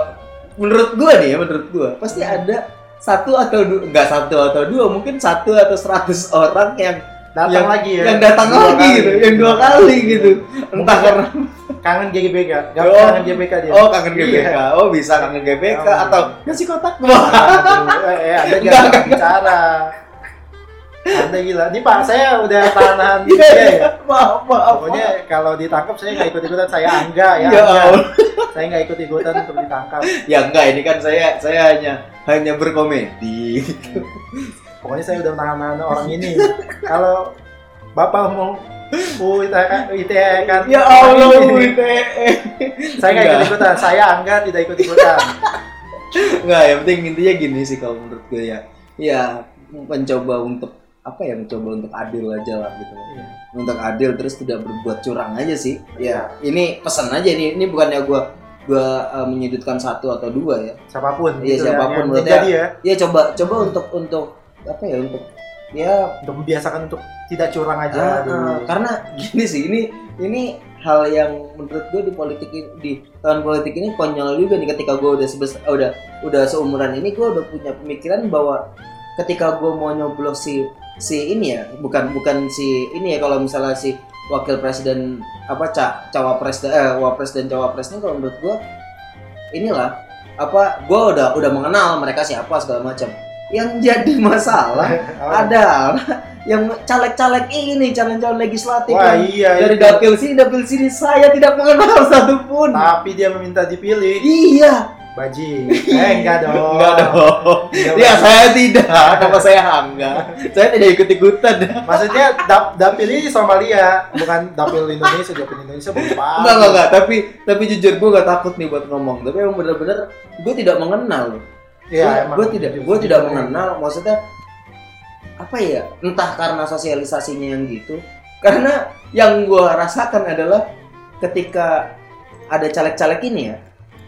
menurut gua nih ya, menurut gua pasti ada satu atau dua, enggak satu atau dua, mungkin satu atau seratus orang yang Datang yang, lagi ya. yang datang Dua lagi kali. gitu, yang dua kali gitu. Entah karena Kangen GBK. Gak Oh. kangen GBK dia. oh kangen GBK, Iya. oh bisa kangen GBK Oh. atau nasi kotak. Aduh, eh, eh, ada enggak. bicara. Anda gila. Ini Pak, saya udah tahan dia iya. ya. maaf maaf. Pokoknya kalau ditangkap saya nggak ikut ikutan. Saya angga ya. Ya Angga. Saya nggak ikut ikutan untuk ditangkap. Ya enggak, ini kan saya saya hanya hanya berkomedi. Pokoknya saya udah nahan-nahan orang ini. Kalau Bapak mau UITK, ITE kan Ya Allah, ini. UITE. Saya nggak ikut ikutan. Saya angga tidak ikut ikutan. Enggak, yang penting intinya gini sih kalau menurut gue ya. Ya, mencoba untuk apa ya mencoba untuk adil aja lah gitu Iya. untuk adil terus tidak berbuat curang aja sih ya ini pesan aja ini ini bukannya gua gua eh, menyudutkan satu atau dua ya Siapa pun. Iya, gitu siapa pun, Yang, yang menurut ya. ya coba coba untuk untuk apa ya untuk ya Untuk membiasakan untuk tidak curang aja. ah, dulu. ah, karena gini sih ini ini hal yang menurut gue di politik ini, di tahun politik ini konyol juga nih ketika gue udah sebesar udah udah seumuran ini gue udah punya pemikiran bahwa ketika gue mau nyoblos si si ini ya bukan bukan si ini ya kalau misalnya si wakil presiden apa ca, cawapres eh wapres dan cawapresnya kalau menurut gue inilah apa gue udah udah mengenal mereka siapa segala macam yang jadi masalah Oh. ada yang caleg-caleg ini calon-calon legislatif Wah yang iya. dari itu. dapil sini dapil sini saya tidak mengenal satupun Tapi dia meminta dipilih. iya Baji. Eh enggak dong. enggak dong Enggak, ya Bang. saya tidak apa saya enggak saya tidak ikut ikutan Maksudnya dap dapil ini Somalia, bukan dapil Indonesia, dapil Indonesia enggak enggak enggak tapi tapi jujur gue gak takut nih buat ngomong tapi emang bener-bener gue tidak mengenal Iya, gue tidak gue tidak mengenal maksudnya apa ya entah karena sosialisasinya yang gitu. Karena yang gue rasakan adalah ketika ada caleg-caleg ini ya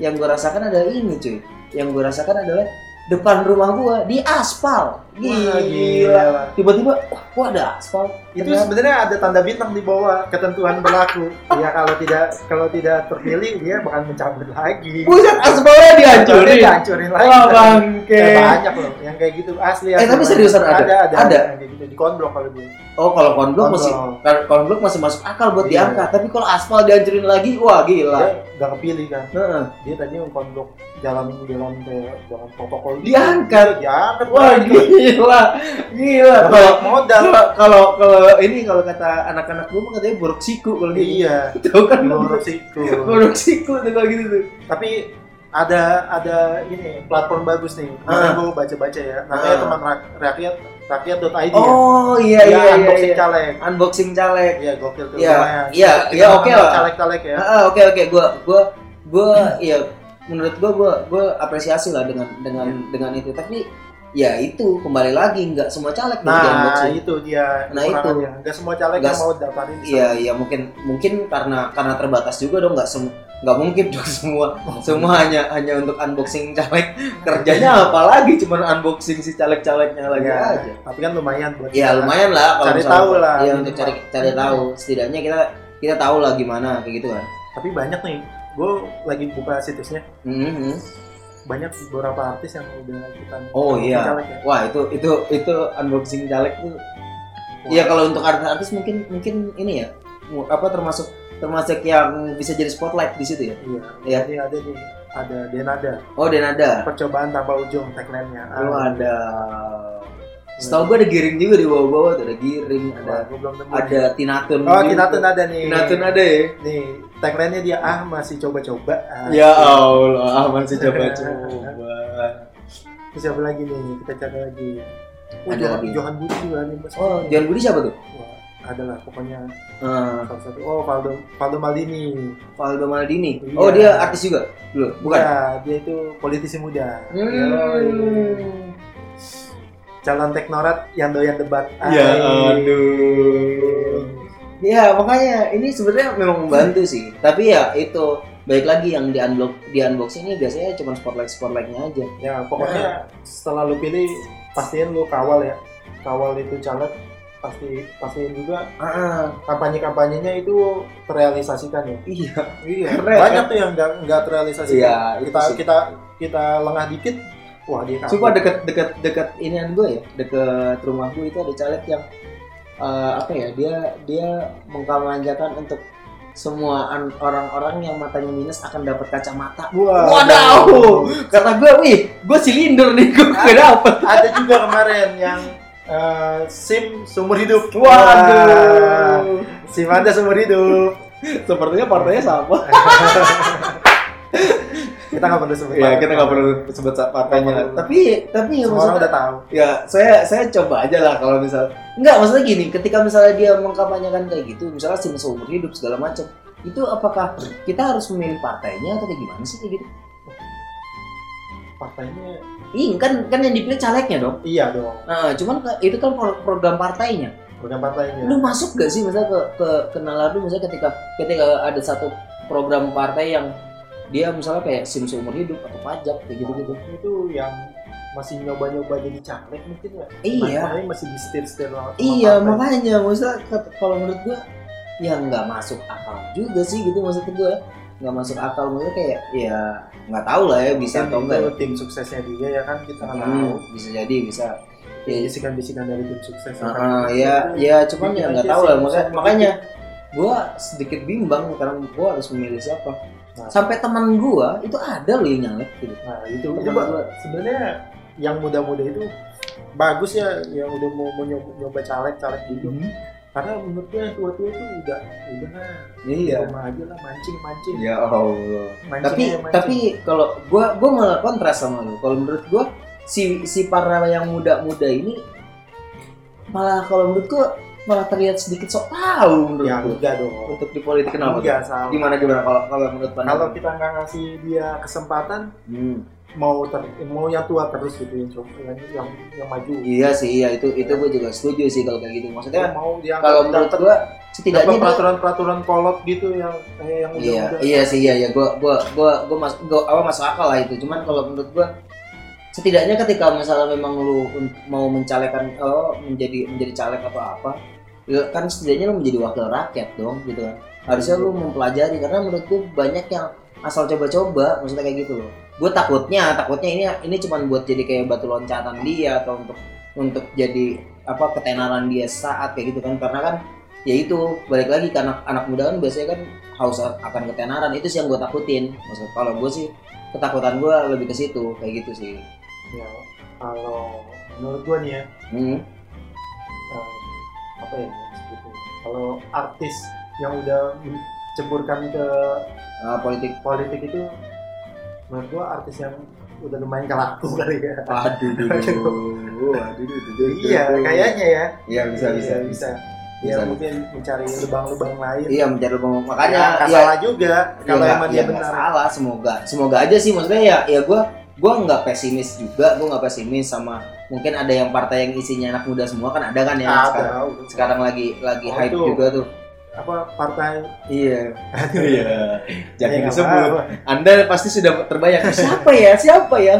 yang gue rasakan adalah ini cuy. Yang gue rasakan adalah depan rumah gue di aspal Wah, gila tiba-tiba wah kok ada aspal Itu sebenarnya ada tanda bintang di bawah ketentuan berlaku. ya kalau tidak kalau tidak terpilih dia bakal mencabut lagi. buset aspalnya dihancurin dihancurin lagi. wah bangke Eh, banyak loh yang kayak gitu asli. Eh, tapi seriusan ada? Ada, ada, Ada? yang kayak gitu di konblok kalau dia. oh kalau konblok masih Konblok. konblok masih masuk akal buat Iya. diangkat tapi kalau aspal dihancurin lagi wah gila Dia nggak kepilih kan. Heeh. Dia tadinya konblok jalan jalan kayak jalan protokol. gitu. Diangkat. Diangkat. Wah lagi. Gila, gila. Kalau modal. kalau kalau ini kalau kata anak-anak gue mah katanya buruk siku kalau gitu. Iya. Tahu kan Menurut siku. buruk siku tuh kalau gitu tuh. Tapi ada ada ini platform bagus nih. Kemarin Ah. gue baca-baca ya. Namanya Ah. teman rak- rakyat rakyat.id ya. Oh iya Dia iya iya. unboxing iya. caleg. Unboxing caleg. Iya gokil tuh. Iya, iya, iya, oke lah. Caleg-caleg ya. Ah, Oke oke gua gua gua iya menurut gua gua gua apresiasi lah dengan dengan Iya. dengan itu tapi ya itu kembali lagi nggak semua caleg Nah, itu dia. Nah, itu. Nggak semua caleg Nggak yang mau daftarin. Iya iya mungkin mungkin karena karena terbatas juga dong nggak sem nggak mungkin dong semua semua hanya hanya untuk unboxing caleg kerjanya apalagi cuma unboxing si caleg-calegnya lagi Ya, aja. Tapi kan lumayan buat Ya lumayan lah kalau Cari tahu lah. Iya untuk cari cari tahu setidaknya kita kita tahu lah gimana kayak gitu kan. Tapi banyak nih. Gue lagi buka situsnya. Mhm. Banyak beberapa artis yang udah kita Oh, iya. caleg ya. Wah itu itu itu unboxing caleg tuh. Iya kalau untuk artis-artis mungkin mungkin ini ya apa termasuk termasuk yang bisa jadi spotlight di situ ya. Iya. Iya. Jadi ada nih ada Denada Oh Denada. percobaan tanpa ujung tagline-nya. Oh Ah, ada. Setahu gue ada giring juga di bawah-bawah tuh ada giring, Wah, ada nemu. ada tinatun. Oh. Tinatun ada nih. Tinatun ada ya. Nih, tagline-nya dia ah masih coba-coba. Ah, Ya Allah, masih coba-coba. Siapa lagi nih? Kita cari lagi. Oh, Ada Johan. Johan Budi juga nih, Mas. Oh, John Budi siapa tuh? Wah, adalah pokoknya Ah, salah satu. Oh, Valdo Valdo Maldini. Valdo Maldini. Iya. Oh, dia artis juga? Belum, bukan. Ya, dia itu politisi muda. Hmm. Calon teknorat yang doyan debat. Ya aduh. Ya makanya ini sebenarnya memang membantu sih. Tapi ya itu balik lagi yang di unbox di unbox ini biasanya cuma spotlight spotlightnya aja. Ya pokoknya setelah lu pilih pastiin lu kawal ya. Kawal itu caleg pasti pastiin juga. Ah. Kampanye kampanyenya itu terrealisasikan ya? Iya. Iya. Keren, banyak tuh yang nggak nggak terrealisasikan. Iya, kita sih. kita kita lengah dikit wah dia. Sumpah deket deket deket inian gue ya, deket rumah gue itu ada caleg yang eh, apa ya dia dia mengkampanyekan untuk semua an- orang-orang yang matanya minus akan dapat kacamata. Wah, Wadaw, kata gue, wih, gue silinder nih, gue gak dapet. ada juga kemarin yang eh, SIM seumur hidup. Waduh, SIM Anda seumur hidup. sepertinya partainya sama. Kita nggak perlu sebut. Ya kita nggak perlu sebut partainya. Nggak. Tapi tapi Semua orang maksudnya udah tahu. ya saya saya coba aja lah kalau misal enggak maksudnya gini ketika misalnya dia mengkampanyekan kayak gitu misalnya sim seumur hidup segala macam itu apakah kita harus memilih partainya atau kayak gimana sih kayak gitu Partainya iya kan kan yang dipilih calegnya dong iya dong. nah, cuman itu kan pro- program partainya Bukan partainya. lu masuk gak sih misalnya ke ke kenalan lu misalnya ketika ketika ada satu program partai yang dia misalnya kayak sim seumur hidup atau pajak kayak gitu gitu itu yang masih nyoba-nyoba jadi caleg mungkin ya. iya Makanya masih di setir-setir sama Iya makanya maksudnya kalau menurut gua ya nggak masuk akal juga sih gitu maksud gua nggak masuk akal maksudnya kayak ya nggak tahu lah ya bisa atau enggak ya. tim suksesnya dia ya kan kita nggak Hmm, tahu. bisa jadi bisa ya, Bisikan-bisikan dari tim sukses. Ah, ah, ya ya cuman ya nggak tahu lah makanya, bisa makanya gua sedikit bimbang karena gua harus memilih siapa Nah. sampai teman gua itu ada loh yang nyalek gitu Nah itu gua. sebenarnya yang muda-muda itu bagus ya yang udah mau, mau nyoba, nyoba caleg-caleg gitu. Karena menurut gue yang tua-tua itu udah udah lah iya rumah aja lah mancing mancing. ya Allah Mancing tapi mancing. tapi kalau gua gua malah kontras sama lu kalau menurut gua si si para yang muda-muda ini malah kalau menurut gua malah terlihat sedikit sok tahu menurut ya enggak dong. untuk di politik kenapa Enggak salah. gimana gimana? Kalau kalau menurut Kalau pandangan kita nggak ngasih dia kesempatan hmm. mau ter, mau yang tua terus gitu yang yang yang, yang maju. iya sih iya. Itu itu gua juga setuju sih kalau kayak gitu. Maksudnya mau dia kalau menurut gua setidaknya peraturan-peraturan kolot gitu yang kayak yang udah iya udah iya sih iya ya gua gua gua gua mas gua apa masuk akal lah itu. Cuman kalau menurut gua setidaknya ketika misalnya memang lu mau mencalekan oh menjadi menjadi caleg atau apa ya kan setidaknya lu menjadi wakil rakyat dong gitu kan. Harusnya lu mempelajari karena menurut gua banyak yang asal coba-coba maksudnya kayak gitu loh. Gue takutnya takutnya ini ini cuman buat jadi kayak batu loncatan dia atau untuk untuk jadi apa ketenaran dia saat kayak gitu kan. Karena kan ya itu balik lagi ke anak anak muda kan biasanya kan haus akan ketenaran. Itu sih yang gue takutin. Maksud kalau gue sih ketakutan gue lebih ke situ kayak gitu sih ya kalau menurut gua nih ya hmm. eh, apa ya sebutnya kalau artis yang udah ceburkan ke Ah, politik. politik itu menurut gua artis yang udah lumayan kelaku kali ya. Aduh. Aduh aduh aduh aduh iya kayaknya ya. Iya bisa Iya, bisa. bisa. Bisa. ya mungkin mencari lubang-lubang lain. Iya mencari lubang Ya, makanya ya, salah juga kalau ya, emang nggak- dia benar. salah. Semoga semoga aja sih. Maksudnya ya ya gue gue nggak pesimis juga gue nggak pesimis sama mungkin ada yang partai yang isinya anak muda semua kan ada kan ya sekarang. ada sekarang lagi lagi Oh, hype itu. juga tuh. apa partai? Iya. Iya. Jangan Ya, nggak disebut anda pasti sudah terbayang. Siapa ya? Siapa ya?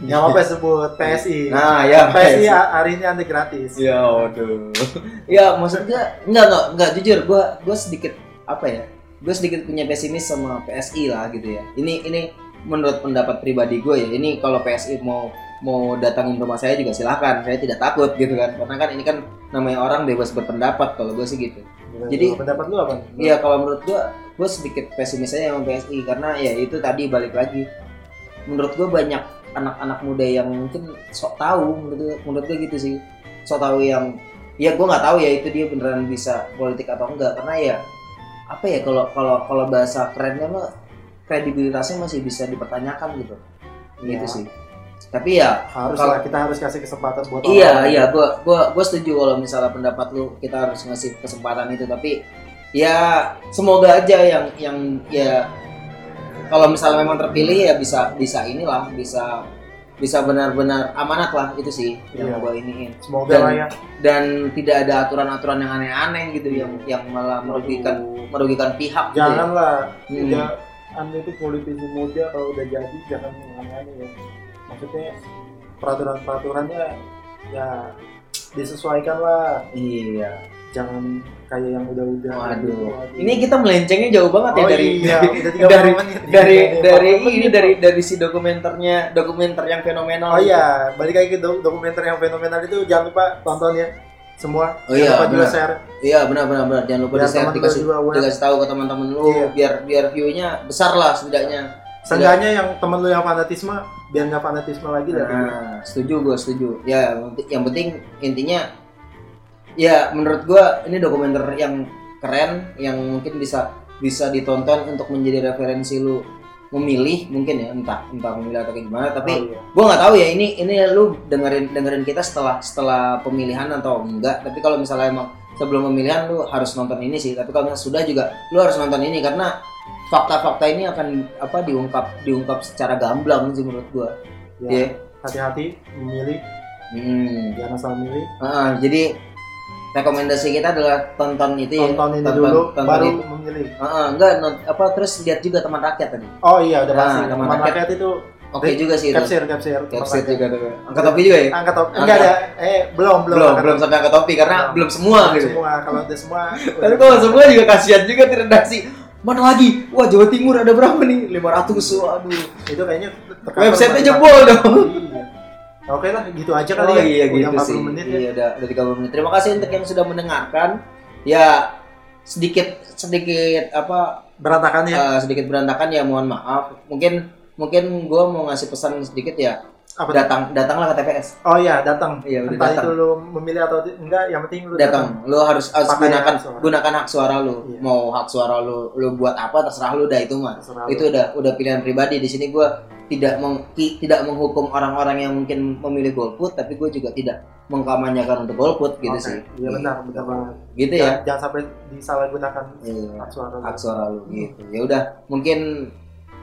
Nggak apa-apa sebut PSI nah ya PSI hari ini anti gratis. Ya waduh. Ya maksudnya enggak enggak enggak jujur gue gue sedikit apa ya gue sedikit punya pesimis sama PSI lah gitu ya. Ini ini menurut pendapat pribadi gue ya ini kalau PSI mau mau datangin rumah saya juga silahkan saya tidak takut gitu kan karena kan ini kan namanya orang bebas berpendapat kalau gue sih gitu Jadi- pendapat lu apa Iya kalau menurut gua, gua sedikit pesimis aja sama PSI karena ya itu tadi balik lagi. Menurut gua banyak anak-anak muda yang mungkin sok tahu menurut gua, menurut gua gitu sih. Sok tahu yang ya gua nggak tahu ya itu dia beneran bisa politik atau enggak karena ya apa ya kalau kalau kalau bahasa kerennya mah kredibilitasnya masih bisa dipertanyakan gitu. Gitu Ya. sih. Tapi ya harus Kalau- lah kita harus kasih kesempatan buat Iya orang. iya gua gua gua setuju kalau misalnya pendapat lu kita harus ngasih kesempatan itu tapi ya semoga aja yang yang ya kalau misalnya memang terpilih ya bisa bisa inilah bisa bisa benar-benar amanat lah itu sih yang Iya. gue iniin Semoga Dan- lah ya. dan tidak ada aturan-aturan yang aneh-aneh gitu yang yang malah merugikan merugikan pihak gitu ya. Janganlah. Hmm. Anda itu politisi muda kalau udah jadi jangan aneh-aneh ya. Maksudnya peraturan-peraturannya ya disesuaikan lah. iya Jangan kayak yang udah-udah. waduh ini kita melencengnya jauh banget ya oh, dari iya, udah 30 dari menit. dari dari 40 menit ini dari dari si dokumenternya dokumenter yang fenomenal Oh iya, balik lagi ke do- dokumenter yang fenomenal itu jangan lupa tonton ya semua. Oh iya, Jangan lupa juga benar. share. iya benar benar benar jangan lupa Biar di share teman dikasih juga dikasih tahu ke teman-teman lu Iya. biar biar view-nya besar lah setidaknya Seenggaknya yang temen lu yang fanatisme biar nggak fanatisme lagi. Nah, setuju gue setuju. Ya, yang penting- yang penting intinya ya menurut gue ini dokumenter yang keren yang mungkin bisa bisa ditonton untuk menjadi referensi lu memilih mungkin ya entah entah memilih atau gimana tapi Oh, iya. gue nggak tahu ya ini ini lu dengerin dengerin kita setelah setelah pemilihan atau enggak tapi kalau misalnya emang sebelum pemilihan lu harus nonton ini sih tapi kalau sudah juga lu harus nonton ini karena fakta-fakta ini akan apa diungkap diungkap secara gamblang sih menurut gua Ya, Iya. hati-hati memilih, Hmm. jangan salah milih. Ah, jadi rekomendasi kita adalah tonton itu ya. Tonton ini Tonton- dulu, tonton baru itu. memilih. Ah, enggak not- apa terus lihat juga teman rakyat tadi. Oh iya, udah Nah, pasti. teman Teman rakyat. rakyat itu Oke juga sih itu. capsir, capsir. Capsir juga tuh. Angkat topi juga ya? Angkat topi. Enggak ada. Eh, belum, belum. Belum, belum sampai angkat topi karena Belum. belum semua Belum gitu. Semua, kalau udah semua. Tapi kalau semua juga kasihan juga di redaksi. Mana lagi? Wah, Jawa Timur ada berapa nih? 500. Waduh. itu kayaknya Website-nya jebol dong. Oke lah, gitu aja Oh kali ya. iya Udah gitu 40 sih. menit ya. Iya udah udah 30 menit. Terima kasih untuk yang sudah mendengarkan. Ya sedikit sedikit apa Berantakan ya. eh, sedikit berantakan ya mohon maaf. Mungkin mungkin gua mau ngasih pesan sedikit ya. Apa? Datang datanglah ke TPS. Oh iya, datang. Iya udah Entah datang. itu lu memilih atau enggak, yang penting lu Datang. Lu harus, harus Pakai gunakan hak suara. gunakan hak suara lu. Iya. Mau hak suara lu lu buat apa terserah lu dah itu mah. Terserah itu lu. udah udah pilihan pribadi di sini gue tidak meng, tidak menghukum orang-orang yang mungkin memilih golput tapi gue juga tidak mengkamanyakan untuk golput gitu sih. Iya benar, benar banget. gitu Jangan, ya? Jangan sampai disalahgunakan Iya, hak suara. lu. hak suara lu gitu. Ya udah mungkin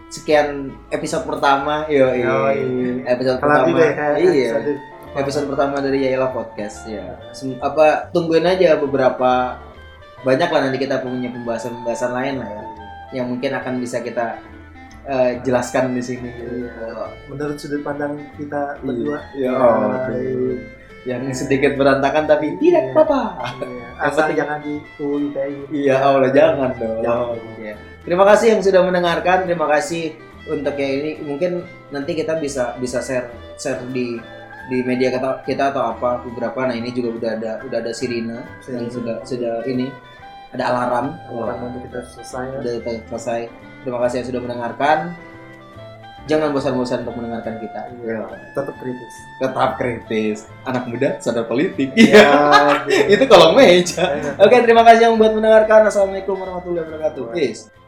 sekian episode pertama yo Yoi. episode Kelar pertama. juga ya kayak iya. episode- episode pertama dari Yaila podcast ya. Sem- apa tungguin aja beberapa banyak lah nanti kita punya pembahasan-pembahasan lain lah ya yang mungkin akan bisa kita eh, jelaskan di sini Iya. Menurut sudut pandang kita berdua. Iya. Baik. yang sedikit berantakan tapi tidak Iya. apa-apa. Iya. Asal jangan di UITI. Iya, Allah jangan dong. Jangan. Iya. Terima kasih yang sudah mendengarkan. Terima kasih untuk yang ini. Mungkin nanti kita bisa bisa share share di di media kita, kita atau apa beberapa. Nah ini juga udah ada udah ada sirine yang Sirine. sudah sudah ini ada alarm. Orang nanti kita selesai ya. Udah selesai. Terima kasih yang sudah mendengarkan. Jangan bosan-bosan untuk mendengarkan kita. Iya. Tetap kritis. Tetap kritis. Anak muda sadar politik. Iya. Itu kolong meja. Iya. Oke, terima kasih yang buat mendengarkan. Assalamualaikum warahmatullahi wabarakatuh. Peace.